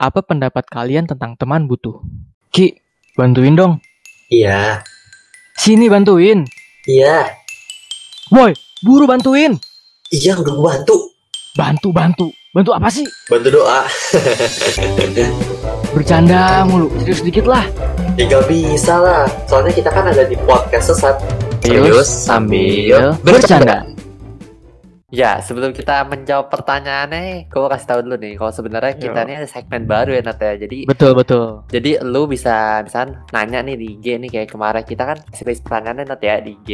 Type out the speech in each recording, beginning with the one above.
Apa pendapat kalian tentang teman butuh? Ki, bantuin dong. Iya, Sini bantuin. iya, Boy, buru bantuin. iya udah gua bantu. Bantu, bantu. Bantu apa sih? Bantu doa. Bercanda mulu. Serius dikit lah. ya gak bisa lah, soalnya kita kan ada di podcast sesat. Serius sambil bercanda. Ya, sebelum kita menjawab pertanyaannya, gue kasih tahu dulu nih, kalau sebenarnya kita Yo. ini ada segmen baru ya Nat ya. Jadi Betul, betul. jadi lu bisa misal nanya nih di IG nih kayak kemarin kita kan space pertanyaannya Nat ya di IG.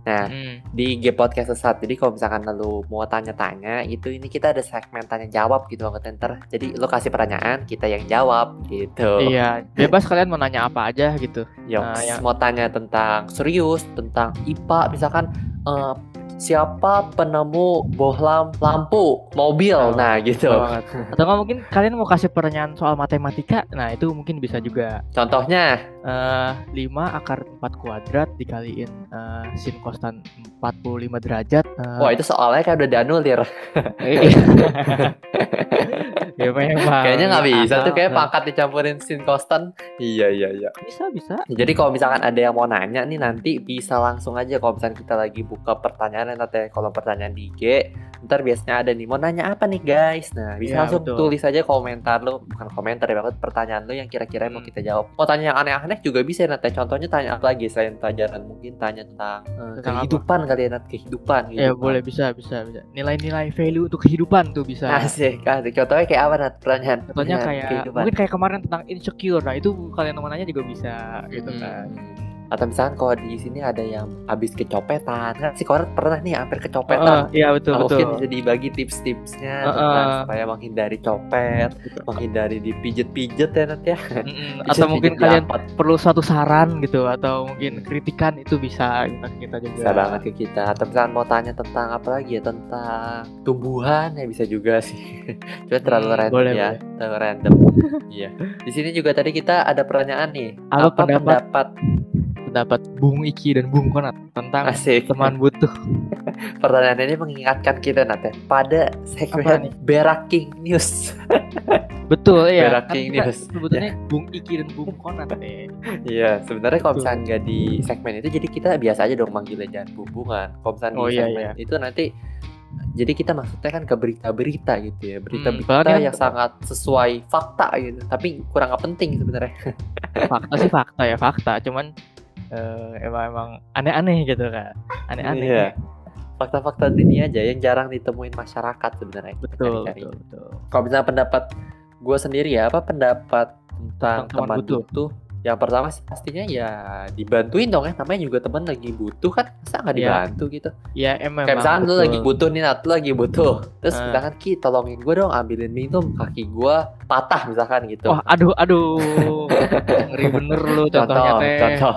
Nah, Hmm. di IG podcast sesat. Jadi kalau misalkan lu mau tanya-tanya itu ini kita ada segmen tanya jawab gitu banget ntar. Jadi lu kasih pertanyaan, kita yang jawab gitu. Iya, bebas kalian mau nanya apa aja gitu. Yang Nah, yang- mau tanya tentang serius, tentang IPA, misalkan eh, siapa penemu bohlam lampu mobil, nah gitu. Atau nggak mungkin kalian mau kasih pertanyaan soal matematika? Nah, itu mungkin bisa juga. Contohnya, eh 5 akar 4 kuadrat dikaliin eh, sin kostan 45 derajat. eh, wah itu soalnya kan udah dianulir. iya. ya memang. Kayaknya nggak bisa tuh kayak Nah, pangkat dicampurin sin kostan. Iya iya iya. Bisa, bisa. Jadi kalau misalkan ada yang mau nanya nih nanti bisa langsung aja kalau misalkan kita lagi buka pertanyaan nanti kalau pertanyaan di IG ntar biasanya ada nih mau nanya apa nih guys nah bisa Iya, langsung betul. tulis aja komentar lu bukan komentar ya banget pertanyaan lu yang kira-kira mau Hmm. kita jawab mau tanya yang aneh-aneh juga bisa nanti contohnya tanya apa lagi selain pelajaran mungkin tanya tentang, eh, Tentang apa? kehidupan kali ya Nat. kehidupan Ya kehidupan. boleh bisa bisa bisa. Nilai-nilai value untuk kehidupan tuh bisa. asik asik contohnya kayak apa Nat pertanyaan Contohnya kayak kehidupan. mungkin kayak kemarin tentang insecure. Nah, itu kalian mau nanya juga bisa gitu Hmm. kan. Atau misalkan kalau di sini ada yang habis kecopetan kan si Koret pernah nih hampir kecopetan iya betul Nah, betul. mungkin bisa dibagi tips-tipsnya Heeh. tentang supaya menghindari copet, menghindari dipijet-pijet ya nanti ya. Bisa Atau mungkin kalian diapat. perlu suatu saran gitu atau mungkin kritikan itu bisa kita, kita juga. bisa banget ke kita. Atau misalkan mau tanya tentang apa lagi ya tentang tumbuhan ya bisa juga sih. Cuma terlalu Hmm, random boleh, ya, terlalu random. Iya. Di sini juga tadi kita ada pertanyaan nih. Apa pendapat- pendapat pendapat Bung Iki dan Bung Konat tentang asik? teman butuh. Pertanyaan ini mengingatkan kita nanti pada Apa segmen? Beraking News. Betul ya. Beraking kita news. sebetulnya Bung Iki dan Bung Konat nih. Iya, sebenarnya kalau misalnya nggak di segmen itu, jadi kita biasa aja dong manggilnya jangan hubungan. Kalau misalnya Oh, di iya, segmen iya. itu nanti, jadi kita maksudnya kan ke berita-berita gitu ya, berita-berita kan- yang sangat sesuai fakta gitu, tapi kurang penting sebenarnya. Fakta sih fakta ya fakta, cuman eh, emang emang aneh-aneh gitu kan. Aneh-aneh. Iya. Fakta-fakta dunia aja yang jarang ditemuin masyarakat sebenarnya. Betul, betul, betul. Kalau misalnya pendapat gue sendiri ya, apa pendapat tentang Tentang teman butuh. butuh? Yang pertama sih pastinya ya dibantuin dong ya, namanya juga teman lagi butuh kan, masa nggak Iya. dibantu gitu? Ya emang. Kayak misalkan lu lagi butuh nih, Nat, lu lagi butuh. Terus Ah. misalkan Ki, tolongin gue dong ambilin minum kaki gue patah misalkan gitu. Wah, aduh, aduh. Ngeri bener lu contohnya contoh, teh. contoh.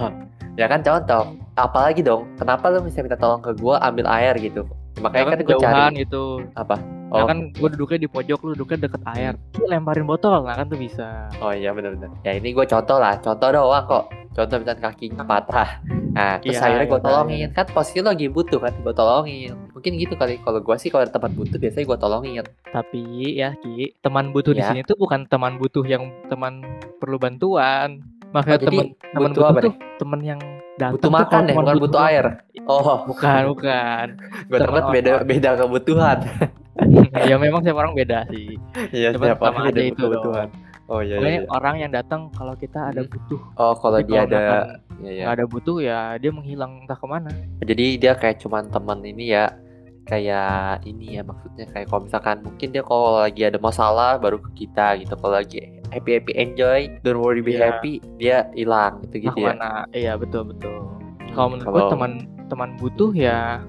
Ya kan contoh. Apalagi dong, kenapa lu bisa minta tolong ke gue ambil air gitu? Ya Ya, makanya kan kan gue cari gitu. apa? Nah Oh, kan gue duduknya di pojok, lu duduknya deket air. Lu lemparin botol, nah kan tuh bisa. oh iya benar-benar. Ya ini gue contoh lah, contoh doang kok. Contoh misalkan kakinya patah. Nah, terus Iya, akhirnya gue iya, tolongin. Kan posisi lu lagi butuh kan, gue tolongin. Mungkin gitu kali. Kalau gue sih kalau ada tempat butuh biasanya gue tolongin. Tapi ya Ki, teman butuh di Ya. sini tuh bukan teman butuh yang teman perlu bantuan. Makanya Oh, jadi teman teman butuh apa tuh teman yang datang Butuh tuh makan deh, teman bukan butuh air. Oh, Bukan, bukan. gue tempat beda beda kebutuhan. ya memang setiap orang beda sih. Iya, setiap orang beda itu kebutuhan. Oh iya, Pokoknya iya. iya. orang yang datang kalau kita ada Hmm. butuh. Oh, kalau Tapi dia kalau ada Iya, iya. ada butuh ya dia menghilang entah ke mana. Jadi dia kayak cuman teman ini ya kayak ini ya maksudnya kayak kalau misalkan mungkin dia kalau lagi ada masalah baru ke kita gitu kalau lagi happy happy enjoy don't worry be Iya. happy dia hilang gitu gitu ya ke mana. Iya betul betul. Kalau menurut gue teman teman butuh ya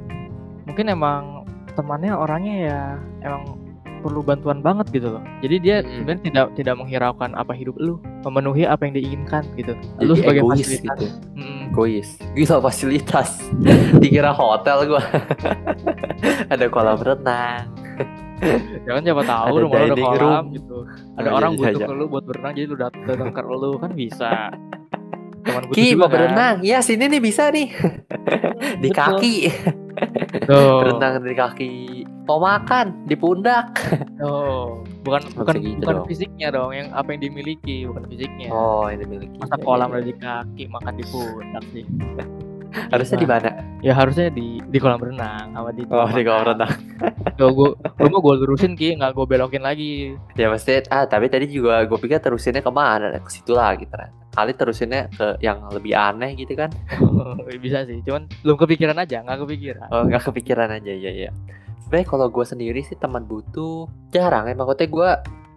mungkin emang temannya orangnya ya emang perlu bantuan banget gitu loh. Jadi dia Mm-mm. sebenarnya tidak tidak menghiraukan apa hidup lu, memenuhi apa yang diinginkan gitu. Jadi lu sebagai egois fasilitas. gitu Mm-mm. egois gila fasilitas dikira hotel gua ada kolam renang Jangan siapa tahu Ada rumah lu ada kolam room. gitu. Ada Oh, orang iya, butuh iya. ke lu buat berenang jadi lu dat- datang ke lu kan bisa. Teman Ki mau kan. berenang ya sini nih bisa nih di Betul. kaki Tuh. berenang di kaki mau makan di pundak Oh, bukan bukan gitu bukan dong. fisiknya dong, yang apa yang dimiliki, bukan fisiknya. oh ini dimiliki Masa Iya, kolam iya, ada di kaki, makan di pundak sih. Harusnya di mana? Ya harusnya di di kolam renang sama di oh di kolam renang. Tuh, gua, gua mau gue lurusin ki, nggak gue belokin lagi. ya pasti ah tapi tadi juga gue pikir terusinnya ke mana? Ke situ lagi ternyata. Kali terusinnya ke yang lebih aneh gitu kan? Bisa sih, cuman belum kepikiran aja, nggak kepikiran. oh nggak kepikiran aja ya ya sebenarnya kalau gue sendiri sih teman butuh jarang. Emang maksudnya gue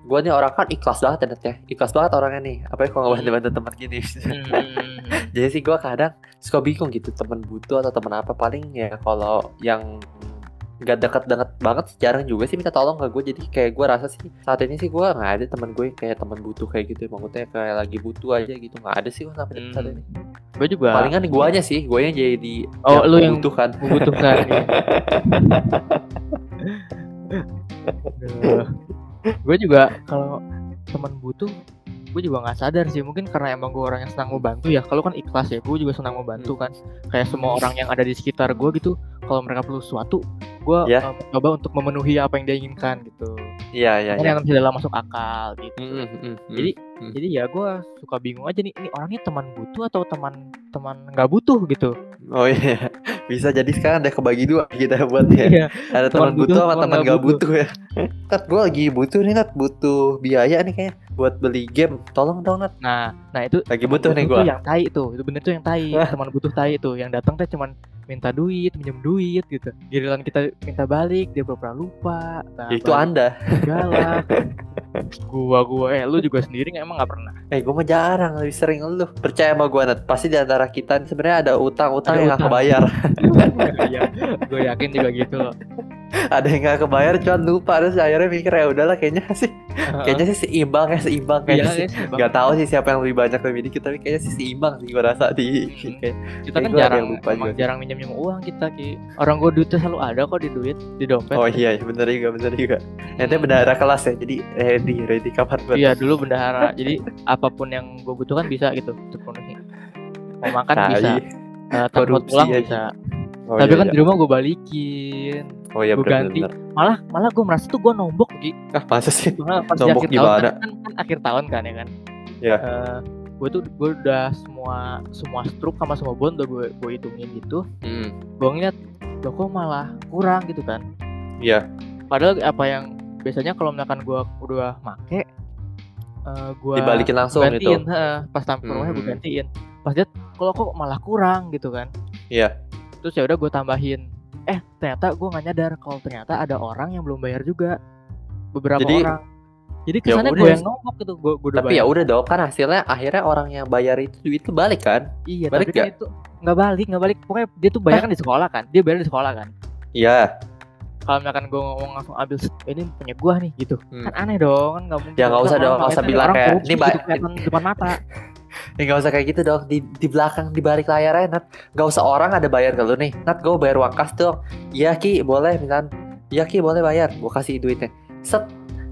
gue nih orang kan ikhlas banget ya ya. Ikhlas banget orangnya nih. Apa ya kalau nggak bantu bantu teman gini. Hmm. jadi sih gue kadang suka bingung gitu teman butuh atau teman apa. Paling ya kalau yang nggak deket-deket banget jarang juga sih minta tolong ke gue jadi kayak gue rasa sih saat ini sih gue nggak ada teman gue yang kayak teman butuh kayak gitu maksudnya kayak lagi butuh aja gitu. Nggak ada sih gue sampai Hmm. saat ini. Gue juga palingan gue aja sih. Gue yang jadi Oh, lu yang- membutuhkan. membutuhkan. ya. gue juga kalau teman butuh gue juga nggak sadar sih. Mungkin karena emang gue orang yang senang membantu ya. Kalau kan ikhlas ya gue juga senang membantu kan. Kayak semua orang yang ada di sekitar gue gitu kalau mereka perlu sesuatu gue Ya. uh, mencoba untuk memenuhi apa yang dia inginkan gitu. Iya iya Kan iya. yang dalam masuk akal gitu. Mm, mm. Jadi- Hmm. jadi ya gue suka bingung aja nih ini orangnya teman butuh atau teman teman nggak butuh gitu? Oh iya bisa jadi sekarang ada kebagi dua kita buat ya Iya. ada teman butuh butuh, sama teman nggak gak butuh. ya. Nat gue lagi butuh nih Nat butuh biaya nih kayaknya buat beli game. Tolong dong Nat nah nah itu lagi butuh nih gue yang tai tuh itu bener tuh yang tai teman butuh tai tuh. Yang datang teh cuman minta duit minjem duit gitu. Giliran kita minta balik dia pura-pura lupa nah, itu anda. Galak gua gua eh lu juga sendiri nggak? Emang nggak pernah? Eh gue mah jarang lebih sering lu. Percaya sama gue Nat. Pasti di antara kita sebenarnya ada utang-utang Ada yang gak utang. kebayar Iya, gue yakin juga gitu loh. Ada yang gak kebayar cuman lupa terus akhirnya mikir ya udahlah kayaknya sih kayaknya sih seimbang ya seimbang Iya, kayaknya sih guys, Bang. Gak tahu sih siapa yang lebih banyak lebih dikit tapi kayaknya sih seimbang sih gue rasa di Hmm. kayak kita kan jarang lupa juga. jarang minjem minjem uang kita ki orang gue duitnya selalu ada kok di duit di dompet Oh iya, iya bener juga, bener juga. Nanti bendahara kelas ya, jadi ready, ready kapan buat iya dulu bendahara jadi apa pun yang gue butuhkan bisa gitu untuk penuhi mau makan Tai. bisa uh, telepon Korupsi pulang aja. bisa Oh, tapi iya, kan iya. di rumah gue balikin Oh iya ganti. bener. malah malah gue merasa tuh gue nombok ki Ah masa sih? Soalnya pas di Nombok akhir gimana? tahun kan, kan, kan akhir tahun kan ya kan Iya. gue tuh gue udah semua semua struk sama semua bond udah gue gue hitungin gitu Hmm, gue ngeliat loh kok malah kurang gitu kan Iya. padahal apa yang biasanya kalau misalkan gue udah make eh gue Dibalikin langsung gantiin gitu. heeh, pas sampai rumahnya gue Hmm. gantiin pas lihat kalau kok malah kurang gitu kan Iya. terus ya udah gue tambahin eh ternyata gue nggak nyadar kalau ternyata ada orang yang belum bayar juga. Beberapa Jadi, orang. Jadi ya kesannya gue yang nombok gitu gue gue udah Tapi ya bayar. udah dong, kan hasilnya akhirnya orang yang bayar itu duit itu balik kan? iya balik tapi kan itu nggak balik nggak balik. Pokoknya dia tuh bayar kan di sekolah kan dia bayar di sekolah kan. Iya. kalau misalkan gue ngomong langsung ambil "Set, ini punya gue nih gitu. Hmm. kan aneh dong kan nggak mungkin Ya, nggak usah dong, nggak usah kan bilang kayak, "Ini gitu, ba- kelihatan depan mata Ya nggak usah kayak gitu dong. Di di belakang di balik layarnya Nat. Gak usah orang ada bayar ke lu nih. Nat gue bayar uang kas dong. Iya Ki, boleh misalkan. Iya Ki, boleh bayar. Gue kasih duitnya. Set.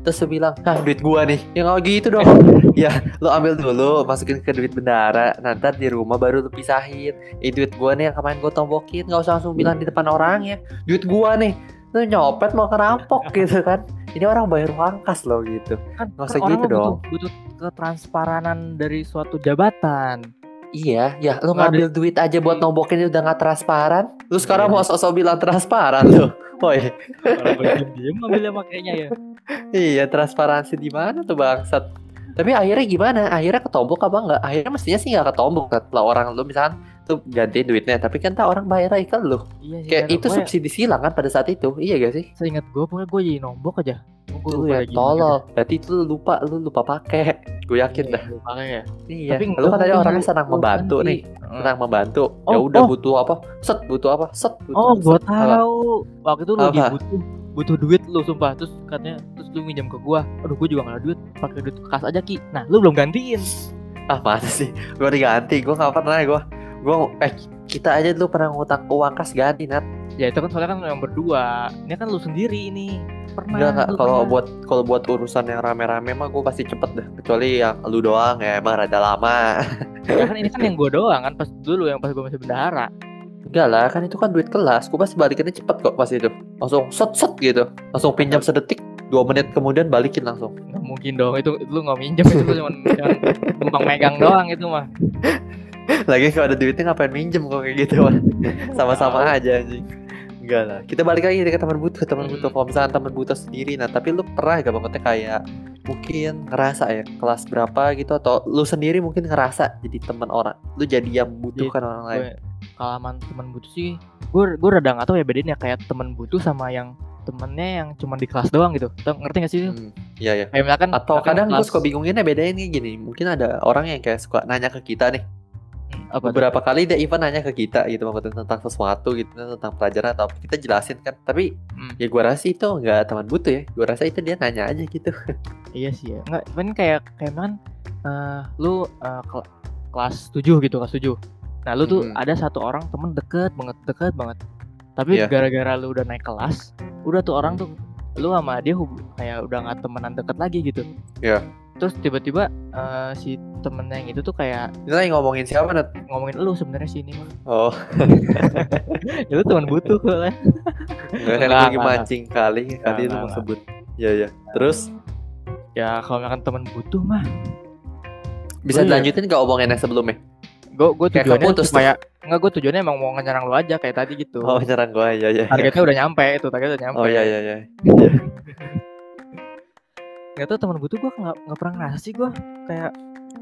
Terus lu bilang, "Nah, duit gua nih." Ya nggak gitu dong. ya, lu ambil dulu, masukin ke duit bendara. Nanti di rumah baru lu pisahin. Eh, duit gua nih yang kemarin gua tombokin. Gak usah langsung bilang di depan orang ya. Duit gua nih. Lu nyopet mau kerampok gitu kan. Ini orang bayar uang kas loh gitu. kan, Nggak usah kan gitu dong. butuh, butuh ketransparanan dari suatu jabatan Iya, ya lu ngambil duit aja buat nombokin itu udah nggak transparan. Lu sekarang mau sosok bilang transparan lu. Woi, diem ngambilnya makanya ya iya transparansi di mana tuh bangsat. Tapi akhirnya gimana? Akhirnya ketombok apa enggak? Akhirnya mestinya sih nggak ketombok setelah orang lu misalkan tuh gantiin duitnya, tapi kan tak orang bayar ke lu. iya sih Kayak kan. itu subsidi silang kan pada saat itu. Iya gak sih? seingat gue pokoknya gue jadi nombok aja gue Lu ya tolol. Berarti itu lu lupa, lu lupa pakai. Gue yakin dah. makanya Iya. Tapi lu kan tadi gua orangnya ganti- senang gua membantu ganti. nih. Senang membantu. Ya Oh, udah oh. butuh apa? Set, butuh apa? Set, butuh Oh, gue tahu. Waktu itu lu butuh butuh duit lu sumpah terus katanya terus lu minjam ke gua aduh gua juga gak ada duit pakai duit kas aja ki nah lu belum gantiin Ah masa sih? Gue diganti, gue gak pernah gue Gue, eh kita aja dulu pernah ngutang uang kas ganti Nat. Ya itu kan soalnya kan yang berdua. Ini kan lu sendiri ini. Pernah Enggak nggak lu kalau pernah. buat kalau buat urusan yang rame-rame mah gue pasti cepet deh. Kecuali yang lu doang ya. Emang rada lama. Ya kan ini kan yang gua doang kan. Pas dulu yang pas gua masih bendahara. Enggak lah, kan itu kan duit kelas. Gue pasti balikinnya cepet kok pas itu. Langsung set set gitu. Langsung pinjam sedetik, dua menit kemudian balikin langsung. nggak mungkin dong. Itu, itu lu nggak minjem. Itu cuma cuma numpang megang doang itu mah Lagi kalau ada duitnya ngapain minjem kok kayak gitu. Sama-sama aja anjing. Enggak lah. Kita balik lagi ke teman butuh, teman butuh. Kalau misalkan teman butuh sendiri, nah tapi lu pernah gak bangetnya kayak mungkin ngerasa ya kelas berapa gitu atau lu sendiri mungkin ngerasa jadi teman orang, lu jadi yang membutuhkan orang lain. kalaman teman butuh sih gue gue rada nggak tahu ya bedain ya kayak teman butuh sama yang temennya yang cuma di kelas doang gitu Tau- ngerti gak sih? Hmm, Iya ya. kayak misalkan Atau kadang gue suka bingunginnya bedain kayak gini. Mungkin ada orang yang kayak suka nanya ke kita nih. Hmm, apa? Beberapa kali dia even nanya ke kita gitu maksudnya tentang sesuatu gitu tentang pelajaran atau apa. kita jelasin kan. Tapi Hmm. ya gue rasa itu nggak teman butuh ya. Gue rasa itu dia nanya aja gitu. Iya sih ya. Enggak, kan kayak kayak kan eh, lu eh, kel- kelas 7 gitu, kelas 7. Nah, lu tuh Mhm. ada satu orang temen deket banget, deket banget. Tapi Iya. gara-gara lu udah naik kelas, udah tuh orang tuh lu sama dia kayak udah nggak temenan deket lagi gitu. Iya. Terus tiba-tiba eh, si temennya yang itu tuh kayak Ini lagi ngomongin siapa Nat? ngomongin lu sebenarnya sih ini mah. Oh, ya lu teman butuh kok lah. nggak kan gue enggak, mancing kali kali lu enggak, mau sebut. Iya ya. Terus Ya kalau misalkan teman butuh mah, bisa Oh, iya. dilanjutin gak omongan yang sebelumnya? gue gue Kayak tujuannya tuh. supaya enggak gue tujuannya emang mau nyerang lu aja kayak tadi gitu. Oh, nyerang gue ya ya. Targetnya udah nyampe itu, targetnya udah nyampe. Oh iya iya iya. Gak tau teman butuh gue nggak nggak pernah ngerasa sih gue kayak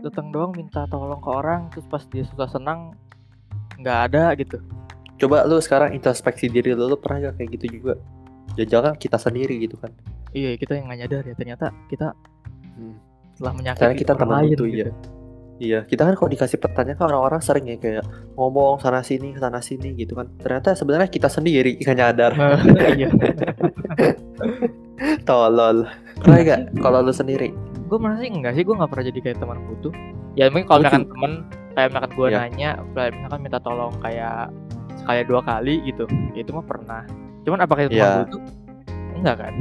datang doang minta tolong ke orang terus pas dia susah senang nggak ada gitu. Coba lu sekarang introspeksi diri lu, lu pernah gak kayak gitu juga? Ya jangan kita sendiri gitu kan. Iya kita yang nggak nyadar ya ternyata kita Hmm. telah menyakiti Karena kita orang teman lain butuh, gitu. iya. Iya, kita kan kalau dikasih pertanyaan kan orang-orang sering ya kayak ngomong sana sini sana sini gitu kan. Ternyata sebenarnya kita sendiri nggak nyadar. iya. Tolol. Pernah gak kalau lu sendiri? gue merasa sih enggak sih gue nggak pernah jadi kayak teman butuh. Ya mungkin kalau misalkan teman kayak misalkan gue Iya. nanya, kayak misalkan minta tolong kayak sekali dua kali gitu, ya itu mah pernah. Cuman apakah itu teman Iya. butuh? Enggak kan?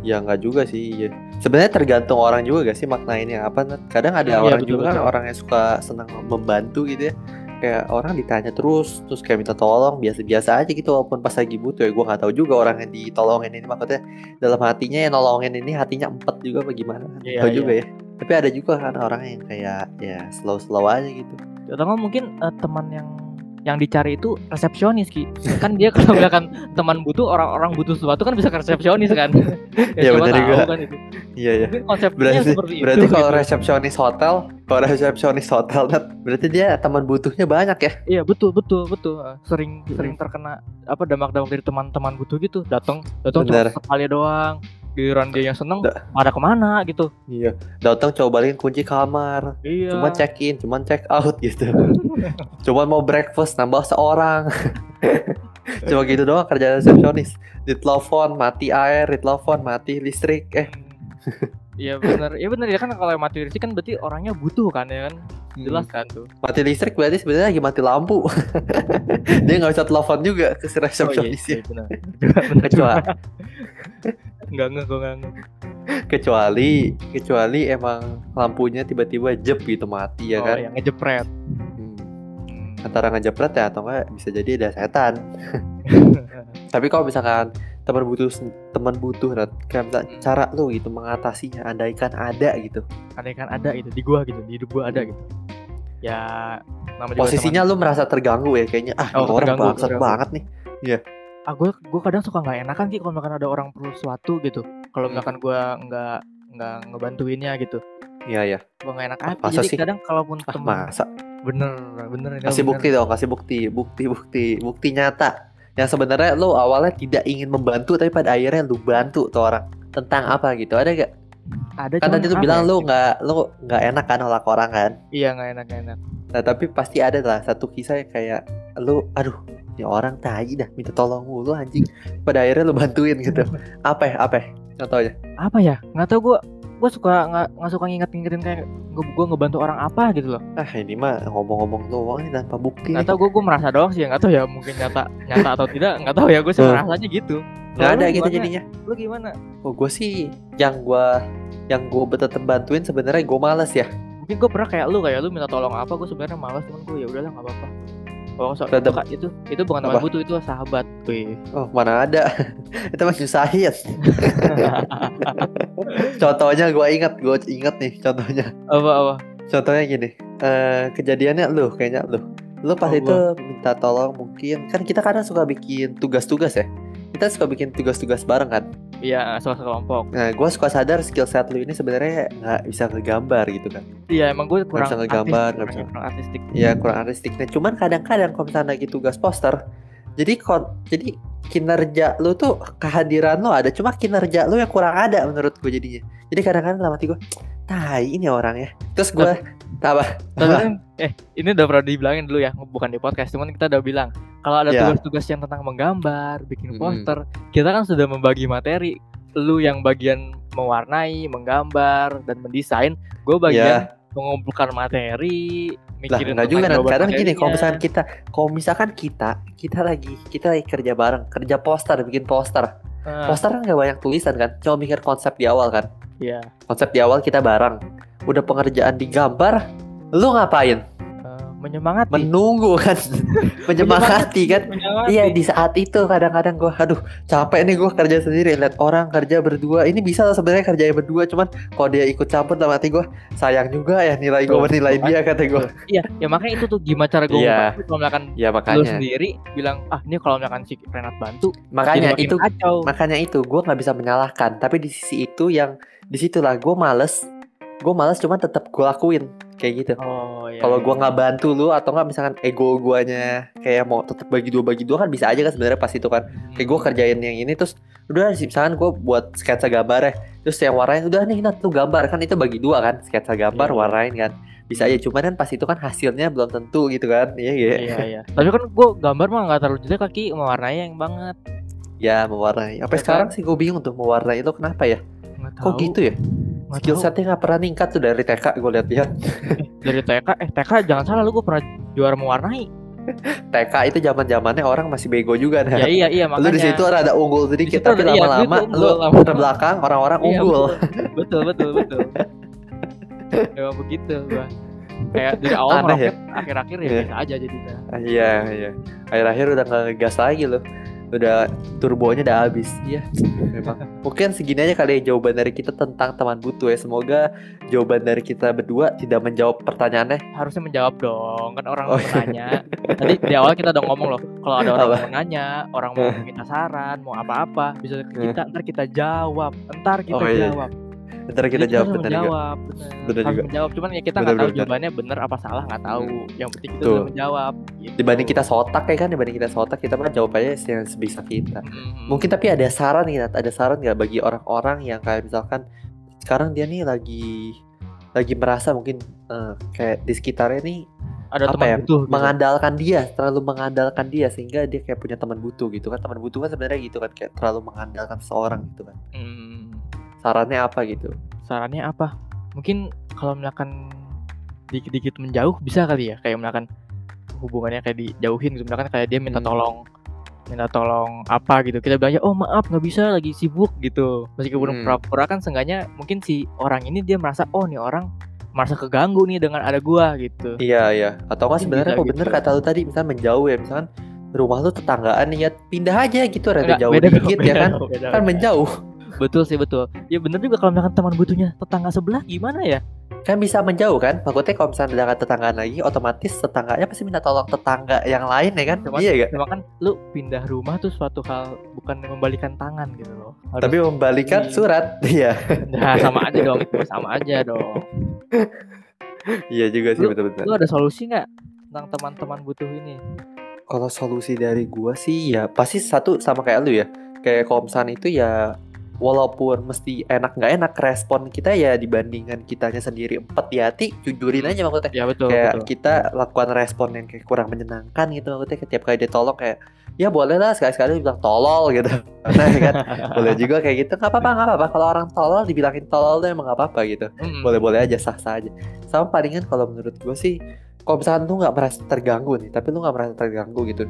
Ya nggak juga sih. Iya. Sebenarnya tergantung orang juga gak sih maknainnya apa. Kadang ada Iya, orang betul, juga kan orang yang suka senang membantu gitu ya. Kayak orang ditanya terus, terus kayak minta tolong biasa-biasa aja gitu walaupun pas lagi butuh ya gue nggak tahu juga orang yang ditolongin ini maksudnya dalam hatinya yang nolongin ini hatinya empat juga apa gimana? Iya, tahu iya. juga ya. Tapi ada juga kan orang yang kayak ya slow slow aja gitu. Atau mungkin eh, teman yang yang dicari itu resepsionis ki. Kan dia kalau misalkan teman butuh orang-orang butuh sesuatu kan bisa ke resepsionis kan. Iya, siapa bener tahu juga. kan itu. Iya ya mungkin konsepnya berarti seperti berarti itu kalau gitu. resepsionis hotel kalau resepsionis hotel berarti dia teman butuhnya banyak ya? Iya betul betul betul. Eh, sering Hmm. sering terkena apa dampak-dampak dari teman-teman butuh gitu. Datang datang cuma sekali doang giliran dia yang seneng Da- pada ke mana gitu. Iya datang coba balikin kunci kamar. Iya. Cuma check in cuman check out gitu. Cuman mau breakfast nambah seorang. Cuma gitu doang kerja resepsionis. Ditelepon mati air ditelepon mati listrik eh. Iya benar, iya benar ya kan kalau mati listrik kan berarti orangnya butuh kan ya kan, jelas kan tuh. mati listrik berarti sebenarnya lagi mati lampu. Dia nggak bisa telepon juga ke si Oh, iya, iya, benar. kecuali Enggak enggak gue enggak. kecuali kecuali emang lampunya tiba-tiba jep gitu mati ya oh, kan yang ngejepret. Hmm. Hmm. antara ngejepret ya atau enggak bisa jadi ada setan tapi kalau misalkan teman butuh teman butuh misal Hmm. cara lu gitu mengatasinya andaikan ada gitu Andai kan ada gitu di gua gitu, di hidup gua ada gitu. Ya posisinya teman- lu merasa terganggu ya kayaknya ah Oh, orang bangsat banget nih ah gue gue kadang suka nggak enakan sih kalau misalkan ada orang perlu sesuatu gitu. Kalau Hmm. misalkan gua nggak nggak ngebantuinnya gitu. iya ya Gue nggak enak Ah, hati. masa Jadi sih? kadang kalaupun ah, temen masa bener bener kasih bener. bukti dong kasih bukti bukti bukti bukti nyata yang sebenarnya lu awalnya tidak ingin membantu tapi pada akhirnya lu bantu tuh orang tentang apa gitu ada gak Ada kan tadi apa bilang ya? lu nggak lu nggak enak kan nolak orang kan Iya nggak enak nggak enak. Nah tapi pasti ada lah satu kisah yang kayak lu aduh ini orang tai dah minta tolong mulu anjing pada akhirnya lu bantuin gitu apa ya apa ya contohnya Apa ya? Nggak tahu gue gue suka nggak nggak suka nginget-ngingetin kayak gue gue ngebantu orang apa gitu loh. ah ini mah ngomong-ngomong doang ini tanpa bukti Nggak nih. tahu gue gue merasa doang sih nggak tahu ya mungkin nyata nyata atau tidak nggak tahu ya gue sih Hmm. merasanya gitu. nggak ada gitu jadinya Lu gimana? oh gue sih yang gua yang gue betul bantuin sebenarnya gue males ya Mungkin gue pernah kayak lu kayak lu minta tolong apa gue sebenarnya malas cuman gue ya udahlah nggak apa-apa. Oh, so, bukan- itu itu bukan teman butuh itu sahabat. Wih. Oh mana ada? Itu mah nyusahin Contohnya gue ingat Gue ingat nih contohnya. Apa apa? Contohnya gini eh Kejadiannya lu Kayaknya lu. Lu pas Oh, itu minta tolong mungkin Kan kita kadang suka bikin tugas-tugas ya. Kita suka bikin tugas-tugas bareng kan Iya, suka kelompok. Nah gue suka sadar skill set lu ini sebenarnya nggak bisa ngegambar gitu kan Iya, emang gue kurang bisa ngegambar, artis- nggak bisa. kurang artistik. Ya kurang artistiknya Cuman kadang-kadang kalau misalnya lagi tugas poster Jadi kon Jadi kinerja lu tuh kehadiran lu ada Cuma kinerja lu yang kurang ada menurut gue jadinya Jadi kadang-kadang dalam hati gue Tai ini orang ya Terus gue Apa? Eh ini udah pernah dibilangin dulu ya, bukan di podcast, cuman kita udah bilang kalau ada Iya. tugas-tugas yang tentang menggambar, bikin poster, kita kan sudah membagi materi. Lu yang bagian mewarnai, menggambar dan mendesain, gue bagian Ya. mengumpulkan materi, lah mikirin nggak juga kan kadang gini kalau misalkan kita kalau misalkan kita kita lagi kita lagi kerja bareng kerja poster bikin poster. Ah, poster kan nggak banyak tulisan kan cuma mikir konsep di awal kan. Iya. konsep di awal kita bareng udah pengerjaan digambar lu ngapain Eh, menyemangati. menunggu kan menyemangati kan Menyemangati. Iya di saat itu kadang-kadang gue aduh capek nih gue kerja sendiri lihat orang kerja berdua ini bisa sebenarnya kerjanya berdua cuman kalau dia ikut campur dalam hati gue sayang juga ya nilai gue menilai dia kata gue Iya, ya makanya itu tuh gimana cara gue Iya. kalau misalkan ya lu makanya sendiri bilang ah ini kalau misalkan si Renat bantu makanya itu kacau. makanya itu gue nggak bisa menyalahkan tapi di sisi itu yang di situlah gue males gue males cuman tetap gue lakuin kayak gitu Oh iya. kalau iya. gue nggak bantu lu atau nggak misalkan ego guanya kayak mau tetap bagi dua bagi dua kan bisa aja kan sebenarnya pas itu kan kayak gue kerjain yang ini terus udah sih misalkan gue buat sketsa gambar ya terus yang warnain udah nih Nat lu gambar kan itu bagi dua kan sketsa gambar Iya. warnain kan bisa aja cuman kan pas itu kan hasilnya belum tentu gitu kan iya iya Iya iya. Tapi kan gue gambar mah nggak terlalu jelek kaki mewarnai yang banget. ya mewarnai Ya kan? sekarang sih gue bingung tuh mewarnai itu kenapa ya kok tahu, gitu ya nggak skill setnya nggak pernah ningkat tuh dari TK gue lihat-lihat dari TK eh TK jangan salah lu gue pernah juara mewarnai. TK itu zaman zamannya orang masih bego juga nah. Ya iya iya lu makanya. di situ rada unggul sedikit tapi ada- iya, lama-lama lu lu terbelakang orang-orang Iya, unggul betul betul betul. Emang begitu gua. Kayak dari awal Aneh ya? akhir-akhir ya Iya. biasa aja. Ah, iya iya akhir-akhir udah ngegas lagi loh udah turbonya udah habis. Iya. Memang. Mungkin segini aja kali ya jawaban dari kita tentang teman butuh ya. Semoga jawaban dari kita berdua tidak menjawab pertanyaannya. Harusnya menjawab dong, kan orang Oh, iya. nanya. Tadi di awal kita udah ngomong loh, kalau ada orang mau nanya, orang mau minta saran, mau apa-apa, bisa ke kita, ntar kita jawab, ntar kita Oh, iya. Jawab. ntar kita Jadi jawab juga menjawab, bener. Juga. menjawab. Cuman ya kita nggak tahu bener, jawabannya bener apa salah nggak tahu. Yang penting kita Tuh. udah menjawab. gitu. dibanding kita sotak ya kan dibanding kita sotak kita mah jawab aja yang sebisa kita Mhm. mungkin tapi ada saran nih ada saran nggak bagi orang-orang yang kayak misalkan sekarang dia nih lagi lagi merasa mungkin eh, kayak di sekitarnya nih ada apa teman ya, butuh gitu. mengandalkan dia terlalu mengandalkan dia sehingga dia kayak punya teman butuh gitu kan teman butuh kan sebenarnya gitu kan kayak terlalu mengandalkan seseorang gitu kan Hmm, sarannya apa gitu? Sarannya apa? Mungkin kalau misalkan dikit-dikit menjauh bisa kali ya, kayak misalkan hubungannya kayak dijauhin gitu, misalkan kayak dia minta Hmm. tolong minta tolong apa gitu. Kita bilang oh maaf nggak bisa lagi sibuk gitu. Hmm. meskipun pura-pura kan seenggaknya mungkin si orang ini dia merasa oh nih orang merasa keganggu nih dengan ada gua gitu. Iya iya. Atau Mungkin sebenarnya kok bener gitu. kata lu tadi misalnya menjauh ya misalkan rumah lu tetanggaan nih ya pindah aja gitu rada Enggak, jauh beda dikit ya kan? beda, kan menjauh betul sih betul ya bener juga kalau misalkan teman butuhnya tetangga sebelah gimana ya kan bisa menjauh kan maksudnya kalau misalnya udah nggak tetanggaan lagi otomatis tetangganya pasti minta tolong tetangga yang lain ya kan Cuman- iya gak cuma kan lu pindah rumah tuh suatu hal bukan membalikan tangan gitu loh Harus- tapi membalikan Iya. surat iya Nah, sama aja dong, sama aja dong. iya juga sih betul-betul Lu ada solusi nggak tentang teman-teman butuh ini? Kalau solusi dari gua sih ya pasti satu sama kayak lu ya. Kayak misalnya itu ya walaupun mesti enak nggak enak respon kita ya dibandingkan kitanya sendiri. Empat di hati jujurin aja maksudnya. Ya betul, kayak betul. kita lakukan respon yang kayak kurang menyenangkan gitu maksudnya. Setiap kali dia tolong kayak ya boleh lah. Sekali-sekali bilang tolol gitu. Nah kan? Boleh juga kayak gitu. Nggak apa-apa nggak apa-apa. Kalau orang tolol dibilangin tolol tuh emang nggak apa-apa gitu. Boleh-boleh aja sah-sah aja. Sama palingan kalau menurut gue sih kalau misalkan lu nggak merasa terganggu nih tapi lu nggak merasa terganggu gitu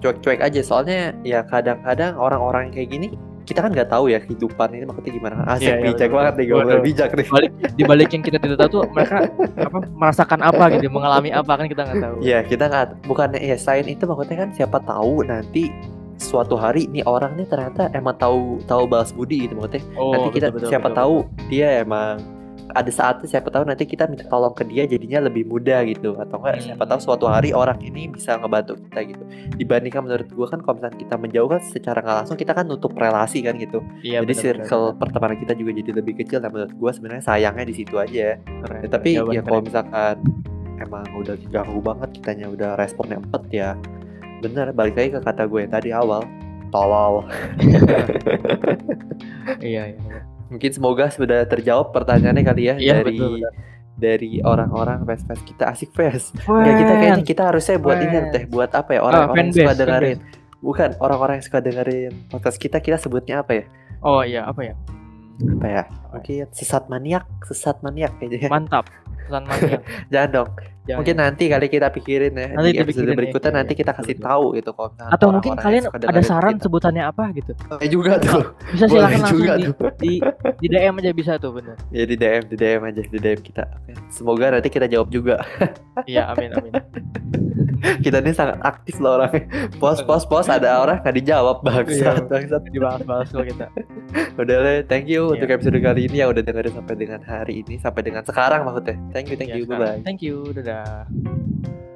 cuek-cuek aja. Soalnya ya kadang-kadang orang-orang kayak gini kita kan nggak tahu ya kehidupan ini maksudnya gimana. Asik Iya, iya, bijak betul. banget nih gue bijak nih. Balik di balik yang kita tidak tahu tuh mereka apa merasakan apa gitu mengalami apa kan kita nggak tahu. Iya kita nggak bukannya ya selain itu maksudnya kan siapa tahu nanti suatu hari nih orang nih ternyata emang tahu tahu balas budi gitu maksudnya. Oh, nanti kita betul, betul, siapa betul, tahu dia emang ada saatnya siapa tahu nanti kita minta tolong ke dia jadinya lebih mudah gitu. Atau enggak Hmm. siapa tahu suatu hari orang ini bisa ngebantu kita gitu. Dibandingkan menurut gua kan kalau misalnya kita menjauh kan secara nggak langsung kita kan nutup relasi kan gitu. Iya, jadi benar, circle pertemanan kita juga jadi lebih kecil. Dan menurut gua sebenarnya sayangnya di situ aja. Benar. Ya, tapi ya keren. kalau misalkan emang udah ganggu banget kitanya udah responnya empet ya bener balik lagi ke kata gue yang tadi awal. Tolol. Iya iya mungkin semoga sudah terjawab pertanyaannya kali ya Iya, dari betul, betul. dari orang-orang fans fans kita. Asik fans. Nggak, kita kayaknya kita harusnya buat ini teh buat apa ya orang-orang yang fanbase, suka dengerin. bukan orang-orang yang suka dengerin podcast kita kita sebutnya apa ya? Oh iya apa ya? Apa ya? Mungkin sesat maniak sesat maniak kayaknya mantap pesan mania jangan dong Jangan. mungkin nanti kali kita pikirin ya Nanti di episode ya. berikutnya Iya, nanti iya. kita kasih tahu gitu kalau misalnya atau mungkin kalian ada saran kita. sebutannya apa gitu Boleh juga tuh bisa Boleh silakan langsung juga di, tuh. di di DM aja bisa tuh bener ya di DM di DM aja di DM kita Oke. semoga nanti kita jawab juga iya amin amin kita ini sangat aktif loh orangnya pos pos pos ada orang nggak dijawab bangsat Iya. bangsat dibahas-bahas kok kita udah deh thank you untuk Iya. episode kali ini yang udah dengerin sampai dengan hari ini sampai dengan sekarang maksudnya thank you thank Ya, you bye sekarang. bye thank you dadah aja.